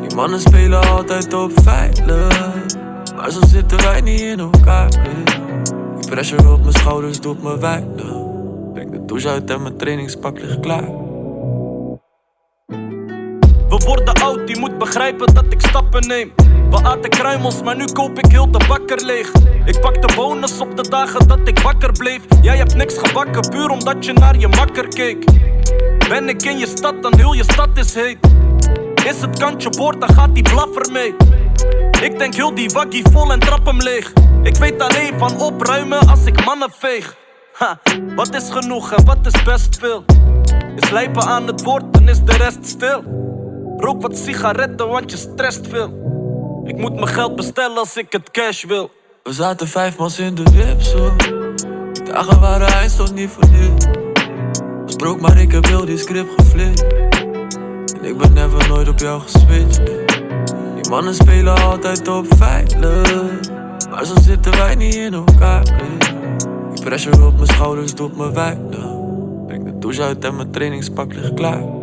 Die mannen spelen altijd op veilig. Maar zo zitten wij niet in elkaar. nee. Die pressure op mijn schouders doet me wijden. Breng de douche uit en mijn trainingspak ligt klaar. We worden oud, je moet begrijpen dat ik stappen neem. We aten kruimels, maar nu koop ik heel de bakker leeg. Ik pak de bonus op de dagen dat ik wakker bleef. Jij hebt niks gebakken, puur omdat je naar je makker keek. Ben ik in je stad, dan heel je stad is heet. Is het kantje boord, dan gaat die blaffer mee. Ik denk heel die waggie vol en trap hem leeg. Ik weet alleen van opruimen als ik mannen veeg. Ha, wat is genoeg en wat is best veel? Is lijpen aan het woord, dan is de rest stil. Rook wat sigaretten, want je stresst veel. Ik moet mijn geld bestellen als ik het cash wil. We zaten vijf mans in de wip, zo. Dagen waren toch niet voor dit. Broke, maar ik heb heel die script geflipt. En ik ben never nooit op jou geswitcht. Mannen spelen altijd op veilig. Maar zo zitten wij niet in elkaar. Die pressure op mijn schouders doet me wijden. Breng de douche uit en mijn trainingspak ligt klaar.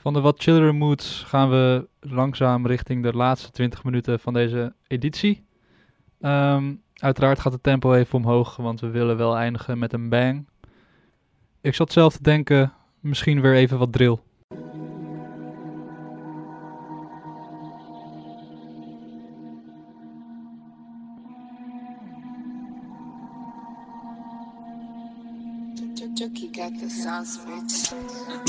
Van de wat chillere moods gaan we langzaam richting de laatste 20 minuten van deze editie. Ehm, uiteraard gaat het tempo even omhoog, want we willen wel eindigen met een bang. Ik zat zelf te denken, misschien weer even wat drill.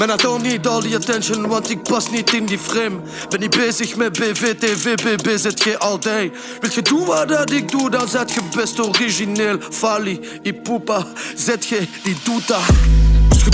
Man, I don't need all the attention, want ik pas niet in die frame. Ben niet bezig met BV, TV, BB, day. Wil je doen wat dat ik doe, dan zet je best origineel. Fali, Ipupa, ZG, die doet dat.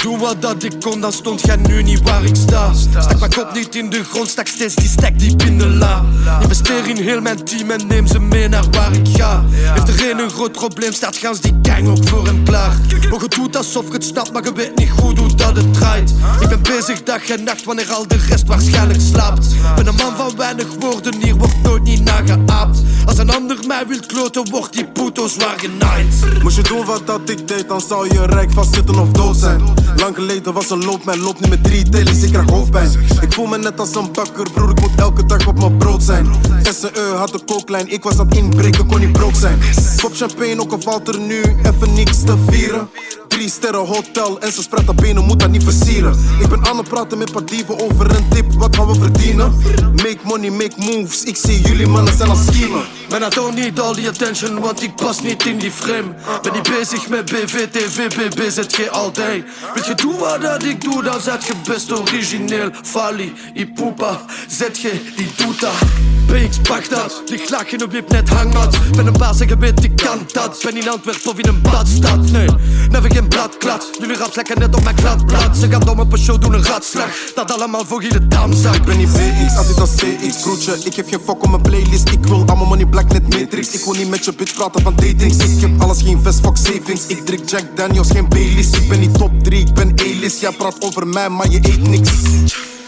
Doen wat dat ik kon, dan stond jij nu niet waar ik sta. Stak mijn kop niet in de grond, stak steeds die stek diep in de la. Investeer in heel mijn team en neem ze mee naar waar ik ga. Heeft er een groot probleem, staat gans die gang ook voor hem klaar. Maar je doet alsof je het snapt, maar je weet niet goed hoe dat het draait. Ik ben bezig dag en nacht wanneer al de rest waarschijnlijk slaapt. Ben een man van weinig woorden, hier wordt nooit niet nageaapt. Als een ander mij wil kloten, wordt die puto zwaar genaaid. Moest je doen wat dat ik deed, dan zou je rijk vastzitten of dood zijn. Lang geleden was een loop, mijn loop niet met drie tellies, ik krijg hoofdpijn. Ik voel me net als een bakker, broer, ik moet elke dag op mijn brood zijn. SE had de kooklijn, ik was aan het inbreken, kon niet brood zijn. Pop champagne, ook al valt er nu even niks te vieren. Drie sterren hotel en ze spredt benen, moet dat niet versieren. Ik ben aan het praten met paar dieven over een tip, wat gaan we verdienen? Make money, make moves, ik zie jullie mannen zijn aan het schemen. Man, I don't need all the attention, want ik pas niet in die frame. Ben niet bezig met BV, TV, BB, ZG all day. Wil je doen wat dat ik doe, dan zet je best origineel. Fali, Ipupa, ZG, die doet dat. BX, pak dat, ligt laag in een wip, net hangmat. Ben een baas en je weet, ik kan dat. Ben in Antwerpen of in een badstad, nee. Never geen bladklad, jullie raps lekker net op mijn kladblad. Ze gaan om op een show doen een ratslag, dat allemaal voor je damzak. Ik ben niet BX, altijd als CX, broertje. Ik geef geen fuck om mijn playlist. Ik wil allemaal money black net matrix. Ik wil niet met je bitch praten van datings. Ik heb alles, geen vest, fuck savings. Ik drink Jack Daniels, geen Baileys. Ik ben niet top 3, ik ben A-list. Jij praat over mij, maar je eet niks.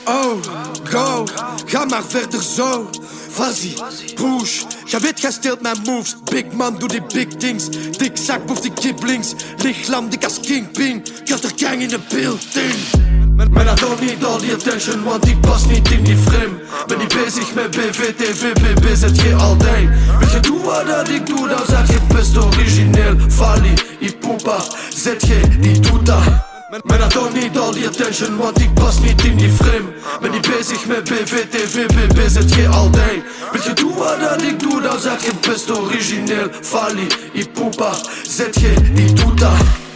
Oh, go, ga maar verder zo. Vas-y, push. Jij weet, jij steelt mijn moves. Big man, doe die big things. Dik zak, boef die kiplings. Lichaam, dik als kingpin. Got er gang in de building. Man, I don't need all the attention, want ik pas niet in die frame. Ben niet bezig met BV, TV, BB, ZG all day. Weet je doen wat ik doe, dan zeg je best origineel. Fali, Ipupa, ZG, die doet dat. Man, I don't need all the attention, want ik pas niet in die frame. Ben niet bezig met BV, TV, BB, ZG all day. Weet je doen wat dat ik doe, dan zeg je best origineel. Fali, Ipupa, ZG, die doet dat.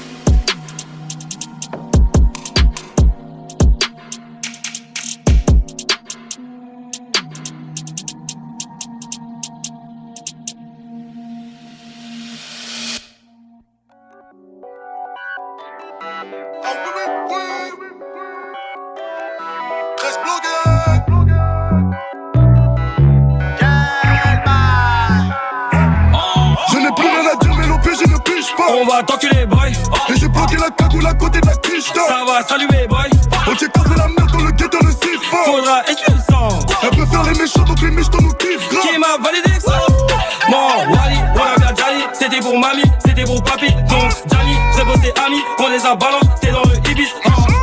On va t'enculer, boy. Et j'ai bloqué la cagoule à côté de la quiche Ça va saluer, boy. Ok, casé la merde dans le ghetto, le siphon. Faudra essuyer le sang. Elle faire les méchants, donc les méchants nous kiffent. Qui m'a validé ça? Mon Wally, on Jali. C'était pour mamie, c'était pour papy. Donc, Jali, c'est c'est ami. On les a balance, t'es dans le Ibis.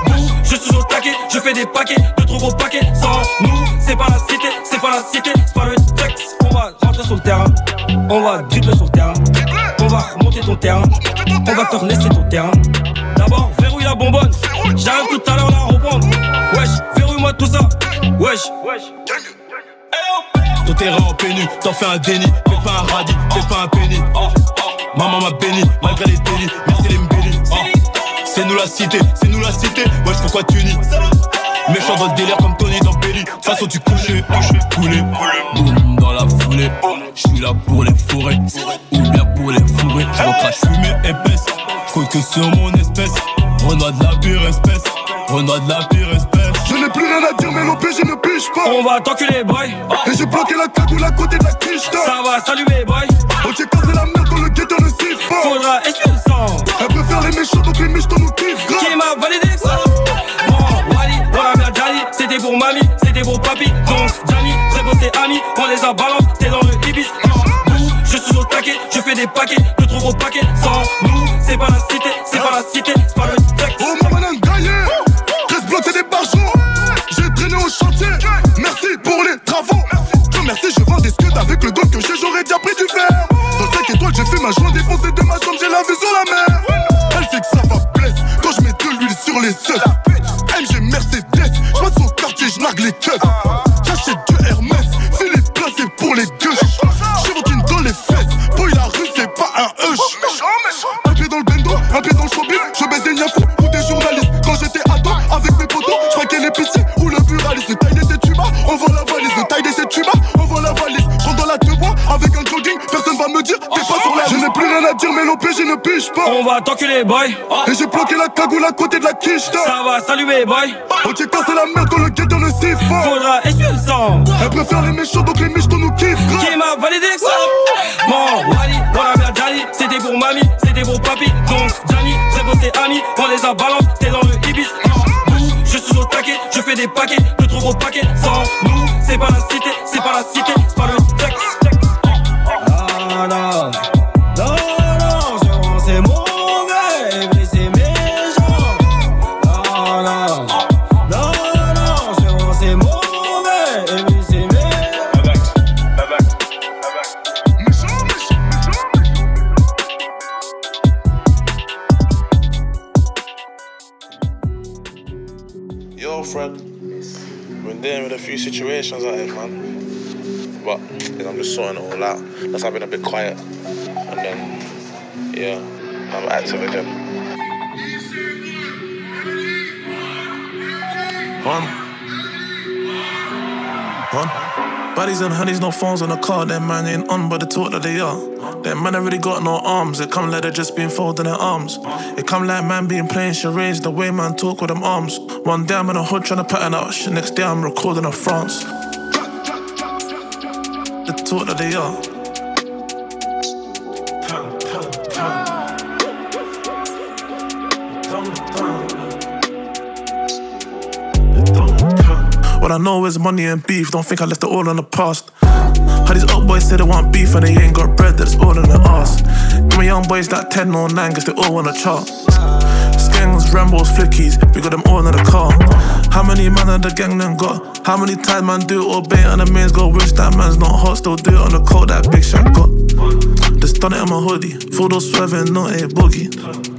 Bouh, je suis au taquet, je fais des paquets, de trop gros paquets. Sans nous, c'est pas la cité, c'est pas la cité, c'est pas le texte. On va rentrer sur le terrain, on va dribbler sur le terrain. On va remonter ton terrain, on va te laisser ton terrain. D'abord, verrouille la bonbonne. J'arrive tout à l'heure la reprendre. Wesh, verrouille-moi tout ça. Wesh, wesh. Ton terrain en pénu, t'en fais un déni. Fais pas un radis, fais pas un penny. Maman m'a béni, malgré les délits. Merci les mbélis. C'est nous la cité, c'est nous la cité. Wesh, pourquoi tu nies Méchant dans le délire comme Tony dans Belly. Façon du coucher, couler. Boum dans la foulée. J'suis là pour les fourrer. Ou bien pour les fourrer. J'en crache fumée épaisse. J'coute que sur mon espèce. Renoir de la pire espèce. Renoir de la pire espèce. Je n'ai plus rien à dire, mais l'OP, je ne pige pas. On va t'enculer, boy. Et j'ai bloqué la cagoule à côté de la quiche Ça va saluer, boy. Ok, casé la merde dans le ghetto, le siphon. Faudra essuyer le sang. Elle peut faire les méchants, donc les méchants nous kiffent. Qui m'a validé ça? Mon Wally, on a bien Jali. C'était pour mamie, c'était pour papy. Donc, Jani, c'est beau, c'est ami. On les a balance, t'es dans le Ibis. Bouh, je suis au taquet, je fais des paquets, de trop gros paquets. Sans nous, c'est pas la cité, c'est pas la cité, c'est pas le Avec le gomme que j'ai, j'aurais déjà pris du verre. Dans 5 étoiles, j'ai fait ma joie défoncée de ma chambre, j'ai la vue sur la mer. Elle sait que ça va blesse quand je mets de l'huile sur les yeux. MG Mercedes, je passe au quartier, je nargue les keufs. l'OP je ne pas. On va t'enculer, boy. Et j'ai bloqué la cagoule à côté de la quiche. Ça va saluer, boy. Ok, cassé la merde dans le dans le siffle. Faudra essuyer le sang. Elle préfère les méchants, donc les michtos nous kiffent. Qui m'a validé ça? Mon Wally, voilà bien Johnny. C'était pour mamie, c'était pour papy. Donc, Johnny, c'est c'est Annie. On les a balance, t'es dans le Ibis. Je suis au taquet, je fais des paquets, de trop gros paquets. Sans nous, c'est pas la cité, c'est pas la cité, c'est pas le situations out here, man. But know, I'm just sorting it all out. That's I've been a bit quiet. And then, yeah, I'm active again. One. One. Buddies and honeys, no phones on the car. Them man ain't on, but the talk that they are. Them man ain't really got no arms. It come like they just been folding their arms. It come like man being playing charades. The way man talk with them arms. One day I'm in a hood trying to pattern out shit. Next day I'm recording in France. The talk that they are. What I know is money and beef. Don't think I left it all in the past. How these old boys say they want beef and they ain't got bread, that's all in their ass. Give me young boys like 10 or 9, cause they all wanna chart. Rambos, Flickies, we got them all in the car. How many man of the gang then got? How many times man do it or bait on the mains go? Wish that man's not hot, still do it on the coat that big shot got. Just done it on my hoodie, full those swerving, not a boogie.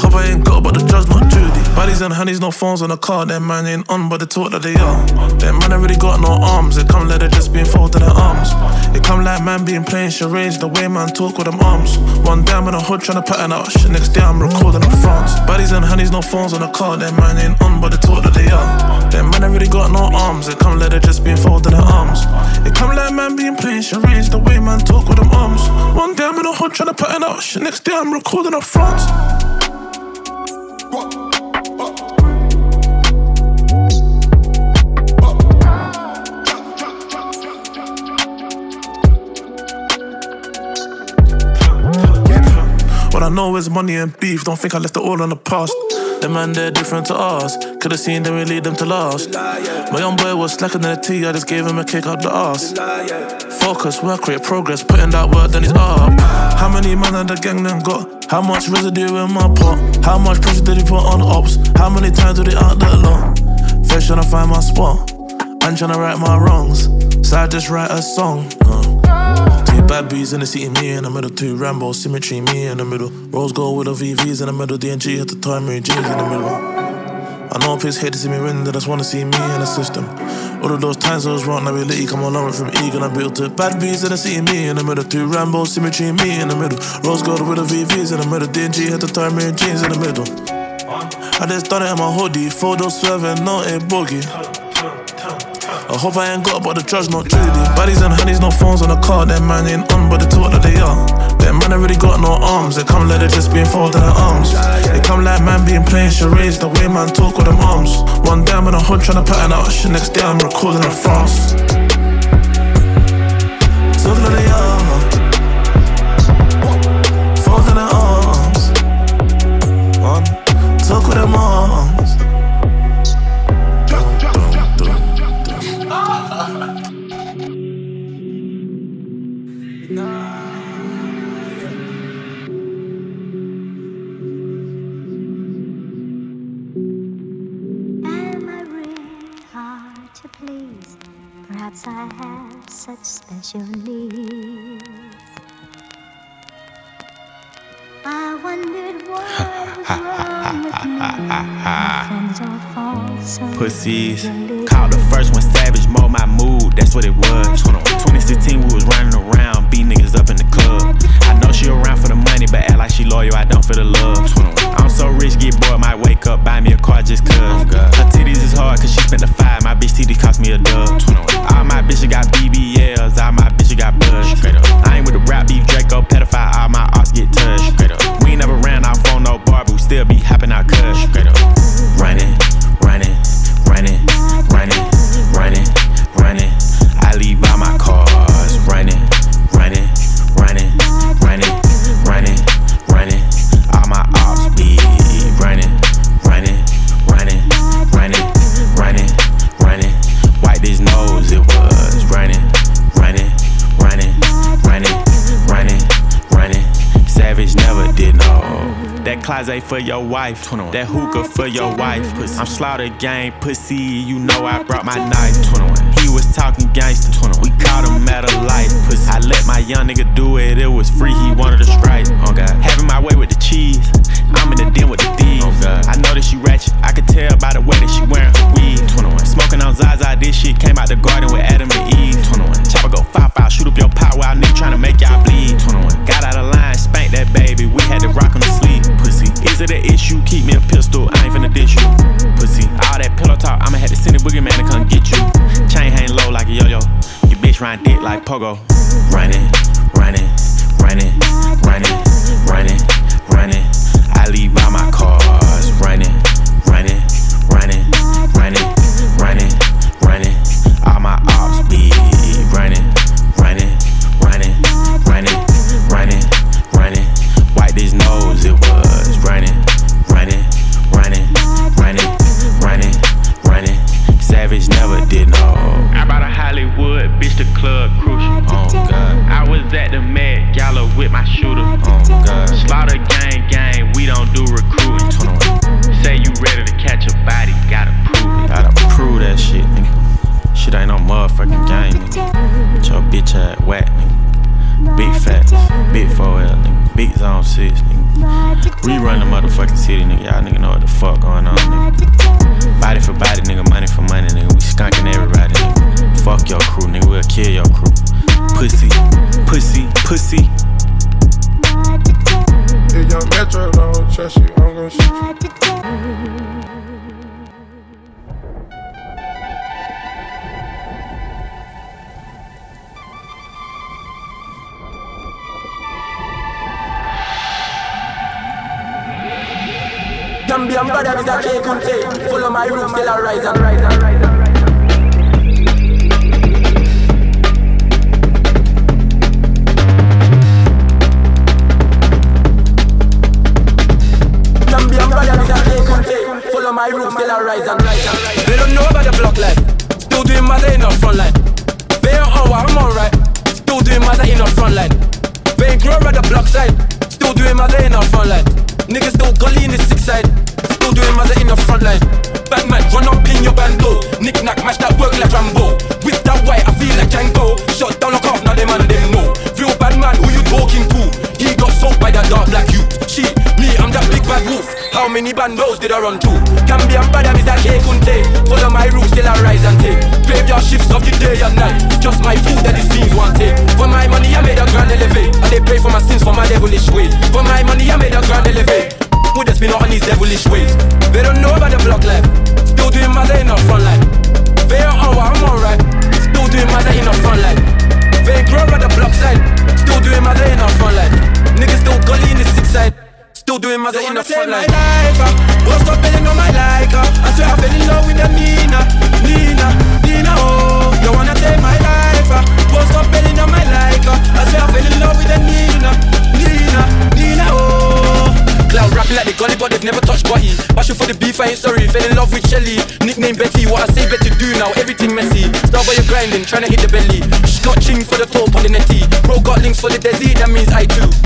I hope I ain't got, but the judge not Judy. Bodies and honeys, no phones on the car. Them man ain't on, but they talk that they are. Them man ain't really got no arms. It come like they just been folding their arms. It come like man being playing charades. The way man talk with them arms. One day I'm in a hood trying to pattern out shit. Next day I'm recording in France. Bodies and honeys, no phones on the car. Them man ain't on, but they talk that they are. Them man ain't really got no arms. It come like they just been folding their arms. It come like man being playing charades. The way man talk with them arms. One day I'm in a hood trying to pattern out shit. Next day I'm recording in France. What I know is money and beef. Don't think I left it all in the past. Them man, they're different to us. Could've seen them, we lead them to last. My young boy was slacking in the tea, I just gave him a kick up the ass. Focus, work create progress, putting that work, then he's up. How many man in the gang then got? How much residue in my pot? How much pressure did he put on ops? How many times did he out the law? First trying to find my spot, and trying to right my wrongs. So I just write a song. uh. Bad bees in the city, me in the middle. Two Rambo, symmetry, me in the middle. Rose gold with the VVs in the middle. DNG at the time, Mary J's in the middle. I know piss hate to see me win, they just wanna see me in the system. All of those times I was wrong, I really come along from Egan. I built it. Bad bees in the city, me in the middle. Two Rambo, symmetry, me in the middle. Rose gold with the VVs in the middle. DNG at the time, Mary J's in the middle. I just done it in my hoodie, photo swerving, not a boogie. I hope I ain't got, but the judge not Judy. Bodies and honeys, no phones on the car. Them man ain't on, but they talk that they are. Them man ain't really got no arms. They come like they just been folding their arms. They come like man being playing charades. The way man talk with them arms. One I'm in a hood trying to pattern out shit. Next day I'm recording in France. That closet for your wife, that hookah for your wife. I'm slaughter gang pussy, you know I brought my knife. He was talking gangster, we caught him at a light. Pussy. I let my young nigga do it, it was free, he wanted a strike. Oh God. Having my way with the cheese, I'm in the den with the thieves. Oh God. I know that she ratchet, I could tell by the way that she wearing her weave. 21. Smoking on Zaza, this shit came out the garden with Adam and Eve. 21. Chopper go five five, shoot up your pot while nigga trying to make y'all bleed. 21. Got out of line, spanked that baby, we had to rock on the sleeve. Is it an issue? Keep me a pistol, I ain't finna dish you. Pussy, all that pillow talk, I'ma have to send a boogeyman to come get you. Chain hang low like a yo-yo, your bitch ride dick like pogo. Running, running, running, running, running, running. I leave all my cars club crucial. Oh, oh God. I was at the Met Gala with my shooter. Oh God. Oh, Slaughter gang, gang, we don't do recruiting. Say you ready to catch a body, gotta prove it. Gotta prove that shit, nigga. Shit ain't no motherfucking game, nigga. Get your bitch ass whack, nigga. Big facts, big 4L, nigga. Big zone 6, nigga. We run the motherfucking city, nigga. Y'all nigga know what the fuck going on, nigga. Body for body, nigga. Money for money, nigga. We skunking everybody, nigga. Fuck your crew, nigga. We'll kill your crew. Pussy, pussy, pussy. If young Metro don't trust you, I'm gonna shoot you. Gambian brother is a K Kunte Follow my roots till I rise and rise and rise and Kunte Follow my roots till I rise and rise and rise They don't know about the block life. Still doing my in the front line. They don't know I'm alright. Still doing my in the front line. They ain't grow at the block side. Still doing my in the front line. Niggas still gully in the six side. Still doing my in the front line. Batman, run up in your bando. Nick knack, match that work like Rambo. With that white, I feel like Django. Shut down, lock off, now them man them know. Real bad man, who you talking to? He got soaked by that dark black you. Shit, me, I'm that big bad wolf. How many bandos did I run to? Gambian bad, is that Kunte. Follow my roots till I rise and take. Graveyard shifts of the day and night. Just my food that these fiends want take. For my money, I made a grand elevate. And they pay for my sins for my devilish ways. For my money, I made a grand elevate. Who just been on these devilish ways? They don't know about the block life. Still doing my in the front line. They don't know I'm alright. Still doing my in the front line. They grow by the block side. Still doing my in the front line. Niggas still gully in the six side. Still doing my in the front line. My life, uh. Won't stop betting on my like, uh. I swear I fell in love with the Nina, Nina, Nina, oh. You wanna take my life, uh. Won't stop betting on my like, uh. I swear I fell in love with the Nina, Nina, Nina, oh. Cloud rapping like they gully, but they've never touched body. Passion for the beef, I ain't sorry. Fell in love with Shelly. Nickname Betty, what I say better do now. Everything messy. Start by your grinding, trying to hit the belly. Scotching for the top on the netty. Bro got links for the desi, that means I too.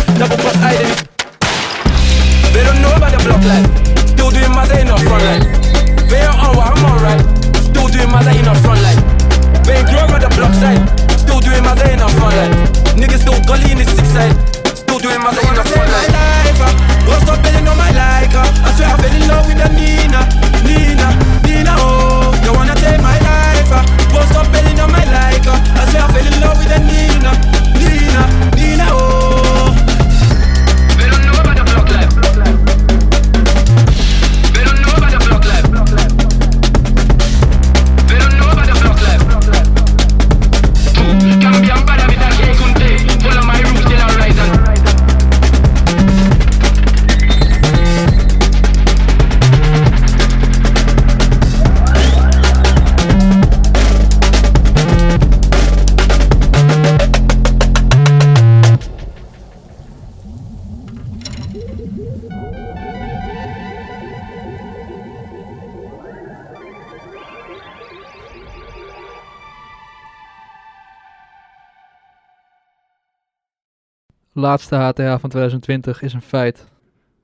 Laatste HTH van 2020 is een feit.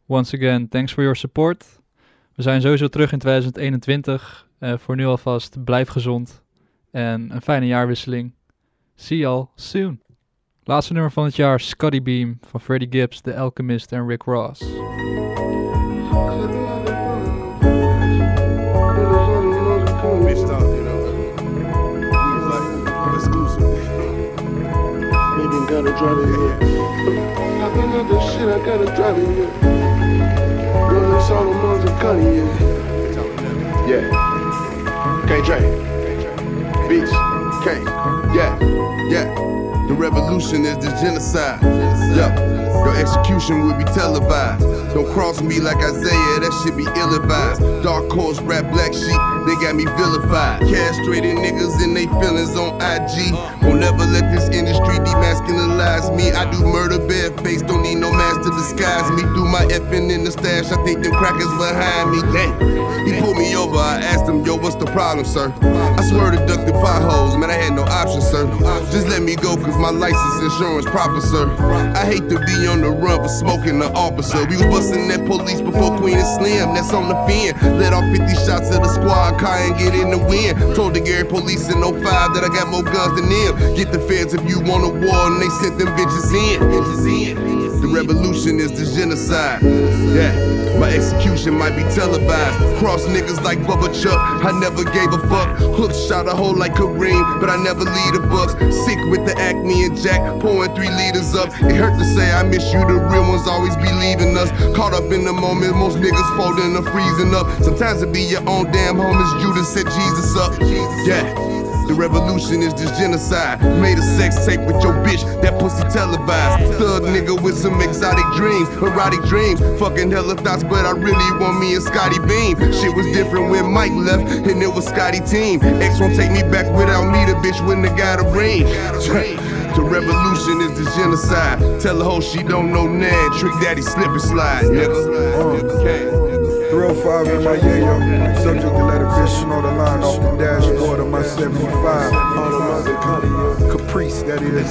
Once again, thanks for your support. We zijn sowieso terug in 2021. Uh, voor nu alvast, blijf gezond. En een fijne jaarwisseling. See y'all soon. Laatste nummer van het jaar, Scotty Beam van Freddie Gibbs, The Alchemist en Rick Ross. Gotta drive it here. I think of this shit, I gotta drive it here. Rolling Solomon's and Cuddy, yeah. Yeah. Can't drink. Beach. Can't. Yeah. Yeah. The revolution is the genocide. Yeah. Your execution will be televised. Don't cross me like Isaiah, that shit be ill advised. Dark horse, rap black sheep, they got me vilified. Castrated niggas and they feelings on IG. Won't never let this industry demasculinize me. I do murder face, don't need no mask to disguise me. Do my effing in the stash, I think them crackers behind me. Dang. He pulled me over, I asked him, yo, what's the problem, sir? I swear to duck the potholes, man, I had no option, sir. Just let me go, cause my license insurance proper, sir. I hate to be on the run for smoking the officer. We was busting that police before Queen and Slim, that's on the fin. Let off 50 shots of the squad car and get in the wind. Told the Gary police in 05 that I got more guns than them. Get the feds if you want a war, and they sent them bitches in. Bitches in. Revolution is the genocide. Yeah, my execution might be televised. Cross niggas like Bubba Chuck, I never gave a fuck. Hook shot a hole like Kareem, but I never lead a bucks. Sick with the Acme and Jack, pouring three liters up. It hurt to say I miss you, the real ones always be leaving us. Caught up in the moment, most niggas folding or freezing up. Sometimes it be your own damn home as Judas set Jesus up. Yeah. The revolution is just genocide. Made a sex tape with your bitch, that pussy televised. Thug nigga with some exotic dreams, erotic dreams. Fucking hella thoughts, but I really want me a Scottie Beam. Shit was different when Mike left, and it was Scottie team. X won't take me back without me, the bitch wouldn't have got a ring. The revolution is the genocide. Tell the hoe she don't know Nan. Trick daddy slip and slide, nigga. Uh, 305 in my yayo. Subject to let a bitch know the line off the dashboard of my 75. Caprice, that is.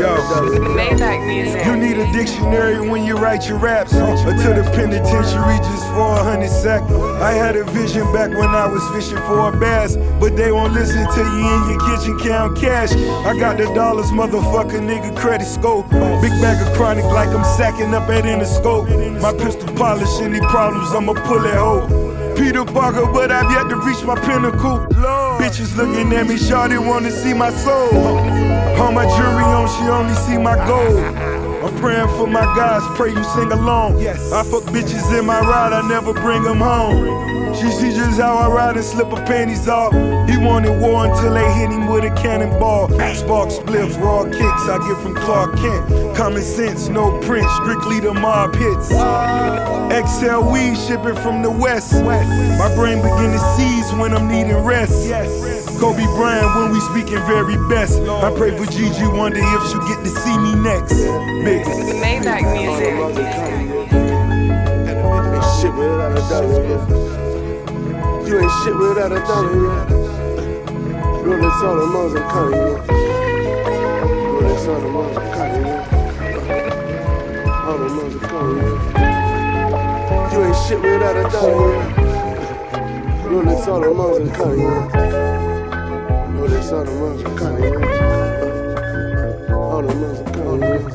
Yo, you need a dictionary when you write your raps. Until the penitentiary just for a hundred sack. I had a vision back when I was fishing for a bass, but they won't listen to you in your kitchen count cash. I got the dollars, motherfucker, nigga, credit scope. Big bag of chronic like I'm sacking up at Interscope. My pistol polish any problems I'ma pull it hoe. Peter Parker, but I've yet to reach my pinnacle. Lord. Bitches looking at me, shawty wanna see my soul. All my jewelry on, she only see my gold. Praying for my guys, pray you sing along. Yes. I fuck bitches in my ride, I never bring them home. She see just how I ride and slip her panties off. He wanted war until they hit him with a cannonball. Spark spliffs, raw kicks I get from Clark Kent. Common sense, no print, strictly the mob hits. XL weed shipping from the west. My brain begin to seize when I'm needing rest. Kobe Bryant when we speaking very best. I pray for Gigi, wonder if she'll get to see me next. Big. Maybach music. You ain't shit without a dollar. Rolling Solomon's and Connie, yeah. Rolling Solomon's and Connie, yeah. All the moms and. You ain't shit without a dollar. Rolling Solomon's and Connie, yeah. Rolling Solomon's and Connie, yeah. All the moms and.